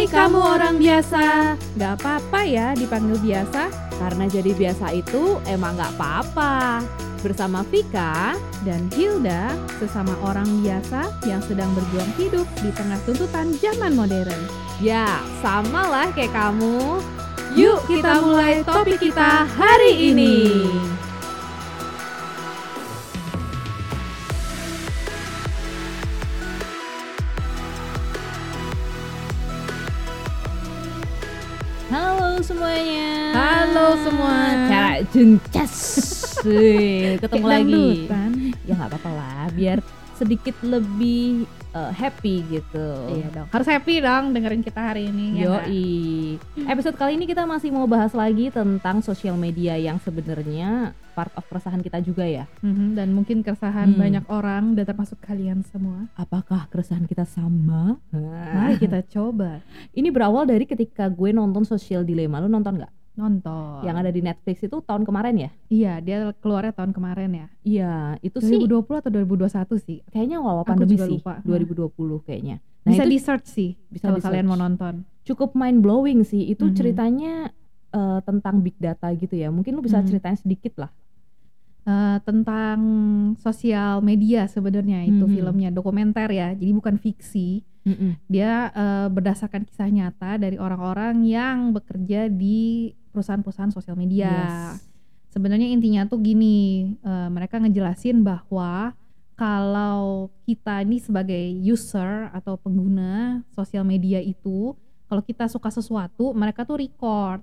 Hai kamu orang biasa, gak apa-apa ya dipanggil biasa Karena jadi biasa itu emang gak apa-apa Bersama Vika dan Hilda, sesama orang biasa yang sedang berjuang hidup di tengah tuntutan zaman modern. Ya sama lah kayak kamu Yuk kita mulai topik kita hari ini. Semuanya Halo semua. Cara jengcas Wih, Ketemu lagi dangdutan. Ya gak apa-apa lah Biar sedikit lebih eh, happy gitu Iya dong, harus happy dong dengerin kita hari ini. ya nggak? Yoi. Episode kali ini kita masih mau bahas lagi tentang sosial media yang sebenarnya part of keresahan kita juga ya. Mhm, dan mungkin keresahan Hmm. banyak orang dan termasuk kalian semua. Apakah keresahan kita sama? Mari kita coba Ini berawal dari ketika gue nonton Social Dilemma. Lu nonton nggak? Nonton. Yang ada di Netflix itu tahun kemarin ya? Iya, dia keluarnya tahun kemarin ya. Iya, itu sih 2020 atau 2021 sih. kayaknya awal pandemi sih. lupa. 2020 kayaknya. Nah, Bisa itu di search sih bisa kalau kalian mau nonton. cukup mind blowing sih. Itu Mhm. ceritanya eh, tentang big data gitu ya. Mungkin lu bisa Mhm. ceritain sedikit lah. Eh, tentang sosial media sebenarnya itu Mhm. filmnya dokumenter ya. Jadi bukan fiksi. Dia eh, berdasarkan kisah nyata dari orang-orang yang bekerja di perusahaan-perusahaan sosial media. Yes. Sebenarnya intinya tuh gini, eh, mereka ngejelasin bahwa kalau kita ini sebagai user atau pengguna sosial media itu, kalau kita suka sesuatu, mereka tuh record.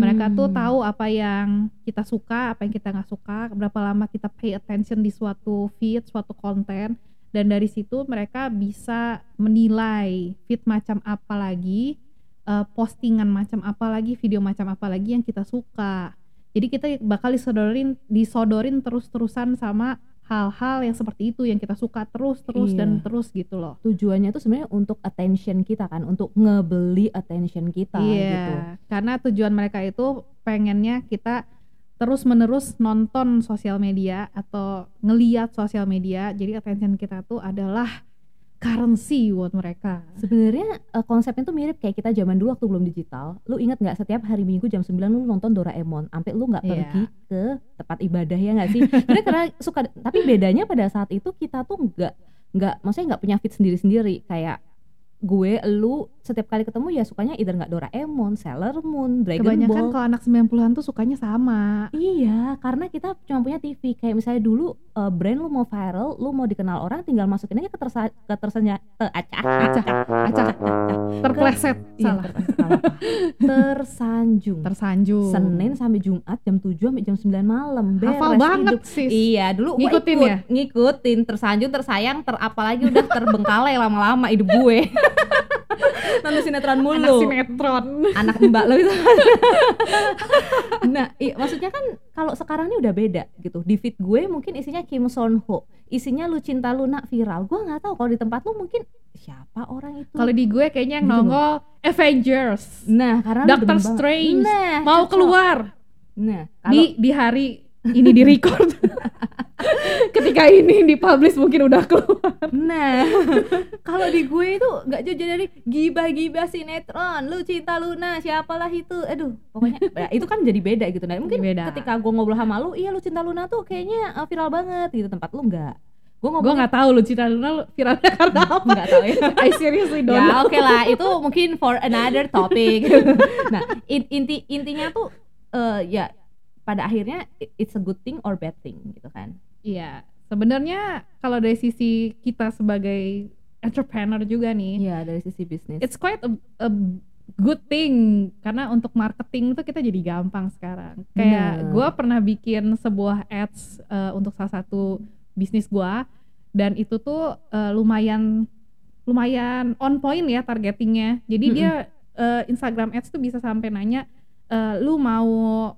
Mereka tuh Hmm. tahu apa yang kita suka, apa yang kita nggak suka, berapa lama kita pay attention di suatu feed, suatu konten, dan dari situ mereka bisa menilai feed macam apa lagi, eh, postingan macam apa lagi, video macam apa lagi yang kita suka. Jadi kita bakal disodorin, disodorin terus-terusan sama hal-hal yang seperti itu yang kita suka terus-terus dan Iya. terus gitu loh. tujuannya tuh sebenarnya untuk attention kita kan, untuk ngebeli attention kita Iya, gitu. karena tujuan mereka itu pengennya kita terus menerus nonton sosial media atau ngeliat sosial media. Jadi attention kita tuh adalah currency buat mereka. Sebenarnya eh, konsepnya tuh mirip kayak kita zaman dulu waktu belum digital. Lu inget nggak setiap hari Minggu jam 9 lu nonton Doraemon, sampai lu nggak Iya. pergi ke tempat ibadah ya nggak sih? Sebenarnya karena suka, tapi bedanya pada saat itu kita tuh nggak nggak, maksudnya nggak punya feed sendiri-sendiri kayak gue, lu setiap kali ketemu ya sukanya either nggak Doraemon, Sailor Moon, Dragon Kebanyakan Ball. kalau anak 90-an tuh sukanya sama. Iya, karena kita cuma punya TV. Kayak misalnya dulu eh, brand lu mau viral, lu mau dikenal orang, tinggal masukin aja ke tersa ke tersenya te- acah, Acah, acah, terpleset, Iya, salah. salah. Tersanjung. Tersanjung. Senin sampai Jumat jam 7 sampai jam 9 malam. Beres Hafal banget hidup. sis. Iya, dulu Ngikutin ikut, ya? ngikutin, tersanjung, tersayang, ter apalagi udah terbengkalai lama-lama hidup gue. Nonton sinetron mulu. Anak sinetron. anak mbak lo itu. Nah maksudnya kan kalau sekarang ini udah beda gitu. Di feed gue mungkin isinya Kim Son Ho. Isinya lu cinta Luna viral. Gue nggak tahu kalau di tempat lu mungkin siapa orang itu. Kalau di gue kayaknya yang Gitu nongol Avengers. nah karena Doctor. Strange. Nah, Mau cocok. keluar. Nah kalau di di hari ini di record. Ketika ini dipublish mungkin udah keluar. nah kalau di gue itu nggak jauh dari gibah-gibah sinetron. Lu cinta Luna siapalah itu? Aduh pokoknya nah, itu kan jadi beda gitu. Nah mungkin Beda. ketika gue ngobrol sama lu iya lu cinta Luna tuh kayaknya uh, viral banget gitu. Tempat lu nggak? Gue ngobrol nggak tahu lu cinta Luna lu viralnya karena apa. nggak tahu ya. I seriously don't ya oke lah. Itu mungkin for another topic. Nah in- inti intinya tuh eh, ya pada akhirnya it- it's a good thing or bad thing gitu kan Iya, sebenarnya kalau dari sisi kita sebagai entrepreneur juga nih, Iya dari sisi bisnis it's quite a, a good thing karena untuk marketing tuh kita jadi gampang sekarang. Kayak Bener. gue pernah bikin sebuah ads eh, untuk salah satu bisnis gua dan itu tuh eh, lumayan lumayan on point ya targetingnya. Jadi Mm-mm. dia eh, Instagram ads tuh bisa sampai nanya eh, lu mau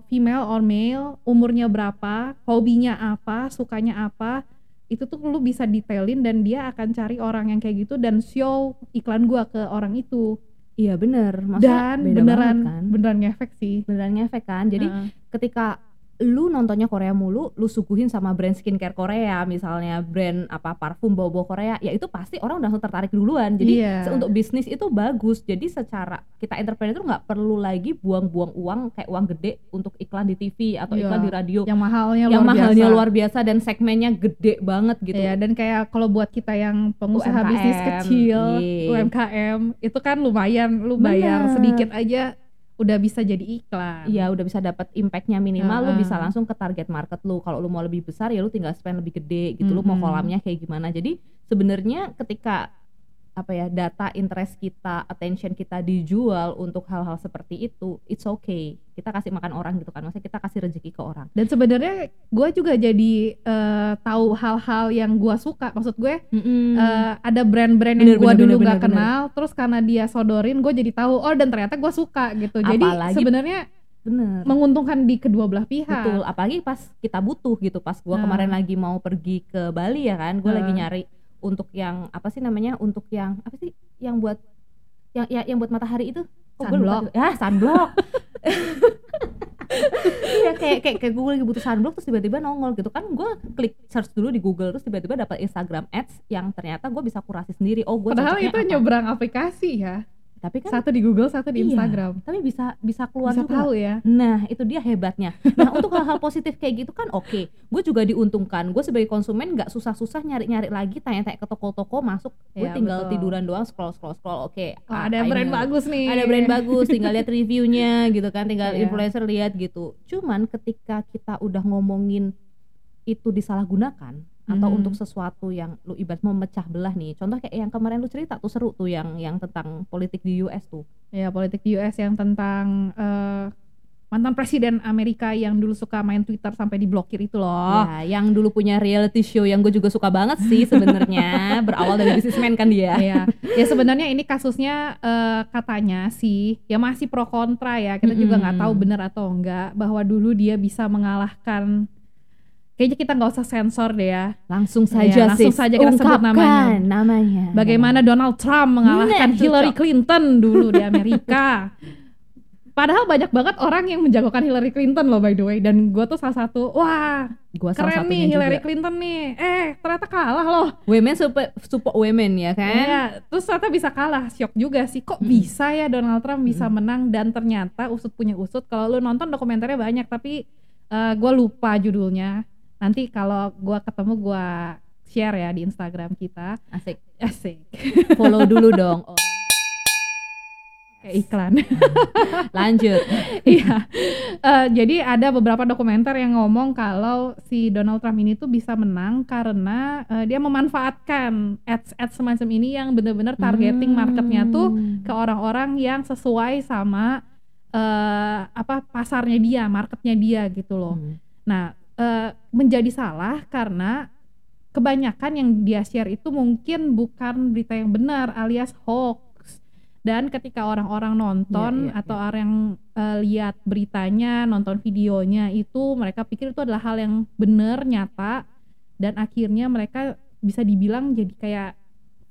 female or male, umurnya berapa, hobinya apa, sukanya apa. Itu tuh lu bisa detailin dan dia akan cari orang yang kayak gitu dan show iklan gua ke orang itu. iya bener maksudnya dan beda beneran kan beneran ngefek sih. beneran ngefek kan jadi Heeh. ketika lu nontonnya Korea mulu, lu suguhin sama brand skincare Korea, misalnya brand apa parfum bau-bau Korea, ya itu pasti orang udah langsung tertarik duluan. Jadi Iya. se- untuk bisnis itu bagus. Jadi secara kita entrepreneur tuh nggak perlu lagi buang-buang uang kayak uang gede untuk iklan di TV atau Iya. iklan di radio yang mahalnya yang luar mahalnya biasa. luar biasa dan segmennya gede banget gitu. Iya, dan kayak kalau buat kita yang pengusaha UMKM, bisnis kecil, iya. UMKM, itu kan lumayan, lu bayar Bener. sedikit aja udah bisa jadi iklan. Iya udah bisa dapat impactnya minimal lu Heeh. bisa langsung ke target market lu kalau lu mau lebih besar ya lu tinggal spend lebih gede gitu lu mau kolamnya kayak gimana jadi sebenarnya ketika apa ya data interest kita attention kita dijual untuk hal-hal seperti itu it's okay kita kasih makan orang gitu kan maksudnya kita kasih rezeki ke orang Dan sebenarnya gue juga jadi eh, tahu hal-hal yang gue suka. Maksud gue eh, ada brand-brand yang Bener, gue bener, dulu bener, gak bener, kenal, terus karena dia sodorin, gue jadi tahu. Oh dan ternyata gue suka gitu. Jadi sebenarnya bener menguntungkan di kedua belah pihak. betul apalagi pas kita butuh gitu pas gua Nah. kemarin lagi mau pergi ke Bali ya kan lagi Nah. nyari untuk yang apa sih namanya untuk yang apa sih yang buat yang ya, yang buat matahari itu? Oh, Sunblock. ya sunblock. Iya kayak kayak kayak gue lagi butuh sunblock terus tiba-tiba nongol gitu. Kan gue klik search dulu di Google terus tiba-tiba dapat Instagram ads yang ternyata gue bisa kurasi sendiri. Oh gue Padahal itu nyebrang aplikasi ya. Tapi kan Satu di Google, satu di Iya, Instagram. tapi bisa bisa keluar Bisa juga tahu ya. Nah, itu dia hebatnya. Nah, untuk hal-hal positif kayak gitu kan oke. Gue juga diuntungkan. Gue sebagai konsumen nggak susah-susah nyari-nyari lagi, tanya-tanya ke toko-toko, masuk. Gue Iya, tinggal betul. tiduran doang, scroll, scroll, scroll. Oke. Oh, ah, ada I brand know. bagus nih. Ada brand bagus, tinggal lihat reviewnya gitu kan, tinggal Iya. influencer lihat gitu. Cuman ketika kita udah ngomongin itu disalahgunakan atau Mhm. untuk sesuatu yang lu ibarat mau memecah belah nih. Contoh kayak yang kemarin lu cerita tuh seru tuh yang yang tentang politik di US tuh. Ya, politik di US yang tentang eh, mantan presiden Amerika yang dulu suka main Twitter sampai diblokir itu loh. Ya, yang dulu punya reality show yang gue juga suka banget sih sebenarnya berawal dari businessman kan dia. Iya, ya sebenarnya ini kasusnya eh, katanya sih ya masih pro kontra ya. Kita juga nggak tahu benar atau enggak bahwa dulu dia bisa mengalahkan. Kayaknya kita nggak usah sensor deh ya. Langsung Iya, saja langsung sis, saja kita sebut ungkapkan namanya. namanya. Bagaimana Donald Trump mengalahkan Nah, Hillary cocok. Clinton dulu di Amerika. Padahal banyak banget orang yang menjagokan Hillary Clinton loh by the way dan gue tuh salah satu wah Gua salah keren satunya nih Hillary juga. Clinton nih eh ternyata kalah loh Women support, support women ya kan? Iya, terus ternyata bisa kalah, shock juga sih. Kok Mm-mm. bisa ya Donald Trump bisa menang dan ternyata usut punya usut. Kalau lu nonton dokumenternya banyak, tapi eh gue lupa judulnya. Nanti kalau gua ketemu gua share ya di Instagram kita. Asik. Asik, Follow dulu dong. Oh, kayak iklan. lanjut. Iya. Eh, jadi ada beberapa dokumenter yang ngomong kalau si Donald Trump ini tuh bisa menang karena eh, dia memanfaatkan ads-ads semacam ini yang benar-benar targeting marketnya tuh Hmm. ke orang-orang yang sesuai sama eh apa pasarnya dia, marketnya dia gitu loh. Hmm. Nah, eh, menjadi salah karena kebanyakan yang dia share itu mungkin bukan berita yang benar alias hoax. Dan ketika orang-orang nonton Iya, iya, atau orang yang eh, lihat beritanya, nonton videonya itu mereka pikir itu adalah hal yang benar, nyata dan akhirnya mereka bisa dibilang jadi kayak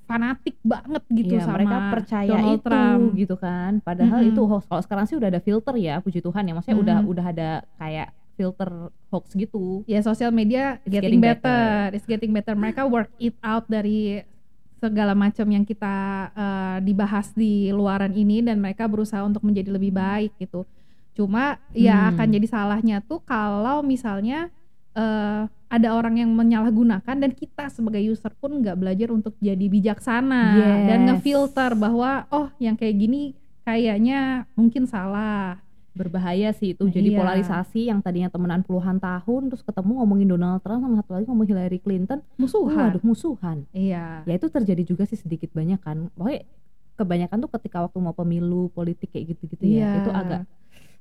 fanatik banget gitu Iya, sama mereka percaya Donald itu Trump. gitu kan. Padahal Mm-mm. itu hoax. Kalau sekarang sih udah ada filter ya, puji Tuhan ya. Maksudnya udah Mm. udah ada kayak filter hoax gitu. ya sosial media It's getting, getting better. it's getting better mereka work it out dari segala macam yang kita eh, dibahas di luaran ini dan mereka berusaha untuk menjadi lebih baik gitu cuma ya Hmm. akan jadi salahnya tuh kalau misalnya eh, ada orang yang menyalahgunakan dan kita sebagai user pun nggak belajar untuk jadi bijaksana dan Yes. ngefilter bahwa oh yang kayak gini kayaknya mungkin salah berbahaya sih itu jadi Iya. polarisasi yang tadinya temenan puluhan tahun terus ketemu ngomongin Donald Trump sama satu lagi ngomong Hillary Clinton musuhan waduh musuhan iya ya itu terjadi juga sih sedikit banyak kan pokoknya kebanyakan tuh ketika waktu mau pemilu politik kayak gitu-gitu Iya. ya itu agak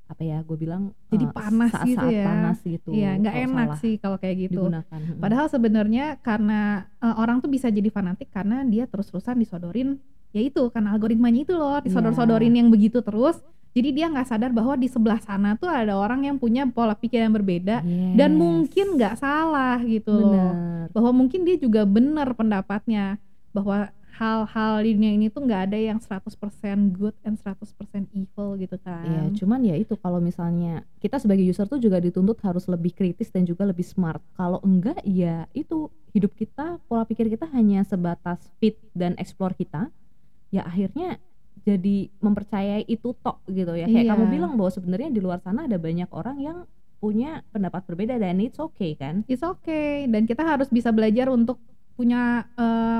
apa ya gue bilang Jadi eh, panas saat-saat gitu ya. panas gitu Iya, nggak enak salah sih kalau kayak gitu. digunakan. Padahal sebenarnya karena eh, orang tuh bisa jadi fanatik karena dia terus-terusan disodorin, ya itu karena algoritmanya itu loh, disodor-sodorin yang begitu terus. Jadi dia nggak sadar bahwa di sebelah sana tuh ada orang yang punya pola pikir yang berbeda dan Yes. mungkin nggak salah gitu loh. bener Bahwa mungkin dia juga benar pendapatnya bahwa hal-hal di dunia ini tuh nggak ada yang 100% good and 100% evil gitu kan. Iya, cuman ya itu kalau misalnya kita sebagai user tuh juga dituntut harus lebih kritis dan juga lebih smart. Kalau enggak ya itu hidup kita, pola pikir kita hanya sebatas fit dan explore kita. Ya akhirnya jadi mempercayai itu tok gitu ya. Kayak Iya. kamu bilang bahwa sebenarnya di luar sana ada banyak orang yang punya pendapat berbeda dan it's okay kan? It's okay dan kita harus bisa belajar untuk punya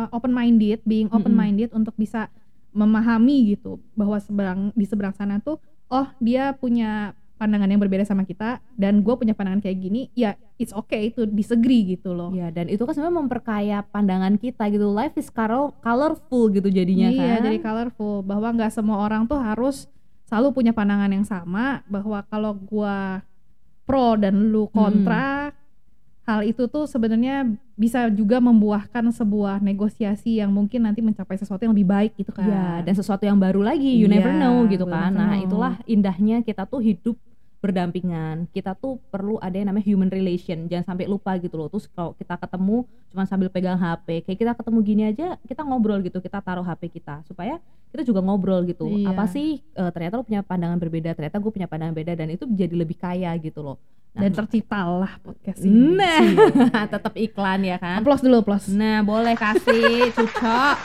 open minded, being open minded untuk bisa memahami gitu bahwa seberang di seberang sana tuh oh dia punya pandangan yang berbeda sama kita dan gue punya pandangan kayak gini ya it's okay itu disagree gitu loh. Ya dan itu kan sebenarnya memperkaya pandangan kita gitu. Life is color- colorful gitu jadinya iya kan. jadi colorful bahwa nggak semua orang tuh harus selalu punya pandangan yang sama bahwa kalau gua pro dan lu kontra hal itu tuh sebenarnya bisa juga membuahkan sebuah negosiasi yang mungkin nanti mencapai sesuatu yang lebih baik gitu kan Iya, dan sesuatu yang baru lagi, you never Iya, know gitu kan. Nah, know. itulah indahnya kita tuh hidup berdampingan. Kita tuh perlu ada yang namanya human relation. Jangan sampai lupa gitu loh. Terus kalau kita ketemu cuma sambil pegang HP, kayak kita ketemu gini aja, kita ngobrol gitu, kita taruh HP kita supaya kita juga ngobrol gitu. Iya. Apa sih eh, ternyata lu punya pandangan berbeda, ternyata gue punya pandangan beda dan itu jadi lebih kaya gitu loh. Nah, dan terciptalah podcast ini Nah, tetap iklan ya kan. Applause dulu applause Nah, boleh kasih cucok.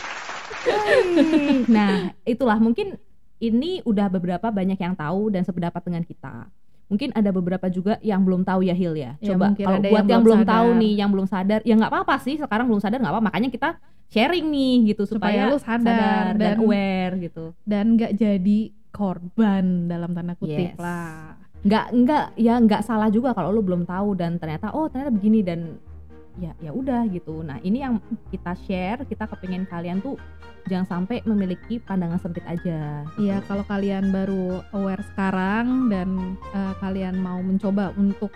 Hei. Nah, itulah mungkin ini udah beberapa banyak yang tahu dan sependapat dengan kita. Mungkin ada beberapa juga yang belum tahu ya Hil ya. Ya, Coba kalau buat yang yang, belum belum tahu sadar. nih, yang belum sadar, ya nggak apa-apa sih. Sekarang belum sadar nggak apa, makanya kita sharing nih gitu Supaya supaya, lu sadar dan, dan- aware gitu. dan nggak jadi korban dalam tanda kutip Yes. lah Nggak nggak ya nggak salah juga kalau lu belum tahu dan ternyata oh ternyata begini dan ya ya udah gitu. Nah, ini yang kita share, kita kepingin kalian tuh jangan sampai memiliki pandangan sempit aja. Iya, kalau kalian baru aware sekarang dan eh, kalian mau mencoba untuk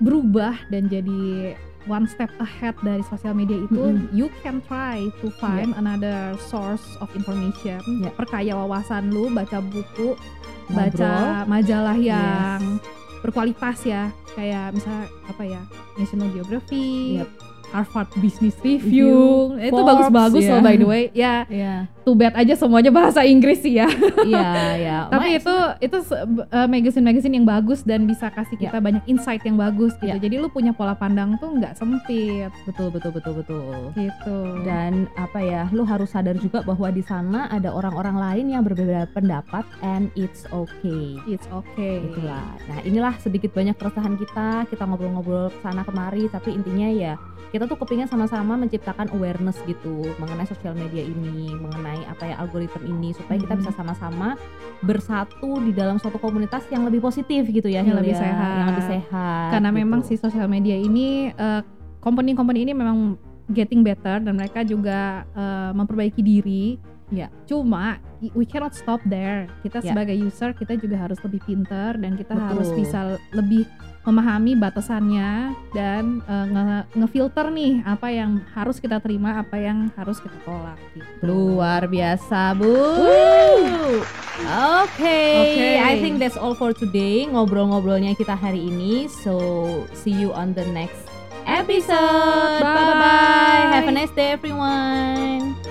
berubah dan jadi one step ahead dari sosial media itu, Mm-mm. you can try to find another source of information. Ya. Perkaya wawasan lu, baca buku, Ngobrol. baca majalah Yes. Berkualitas ya, kayak misalnya apa ya, National Geographic, Yep. Harvard Business Review, Review, itu bagus-bagus ya. loh by the way. Ya, Iya, too bad aja semuanya bahasa Inggris sih ya. iya, iya. Tapi Ma- itu itu uh, magazine-magazine yang bagus dan bisa kasih kita banyak insight yang bagus gitu. Ya. Jadi lu punya pola pandang tuh nggak sempit betul betul betul betul. gitu. Dan apa ya, lu harus sadar juga bahwa di sana ada orang-orang lain yang berbeda pendapat and it's okay. it's okay. Itulah. Nah, inilah sedikit banyak keresahan kita. Kita ngobrol-ngobrol sana kemari, tapi intinya ya kita tuh kepingin sama-sama menciptakan awareness gitu mengenai sosial media ini, mengenai apa ya algoritma ini supaya kita Mhm. bisa sama-sama bersatu di dalam suatu komunitas yang lebih positif gitu ya, Yang lebih sehat. yang lebih sehat. Karena gitu. memang si sosial media ini uh, company-company ini memang getting better dan mereka juga uh, memperbaiki diri. Ya. Cuma we cannot stop there. Kita Ya. sebagai user kita juga harus lebih pinter dan kita Betul. harus bisa lebih memahami batasannya dan uh, nge- ngefilter nih apa yang harus kita terima, apa yang harus kita tolak gitu. luar biasa, Bu. Oke, Oke. I think that's all for today. Ngobrol-ngobrolnya kita hari ini. So, see you on the next episode. Bye. Bye bye. Have a nice day everyone.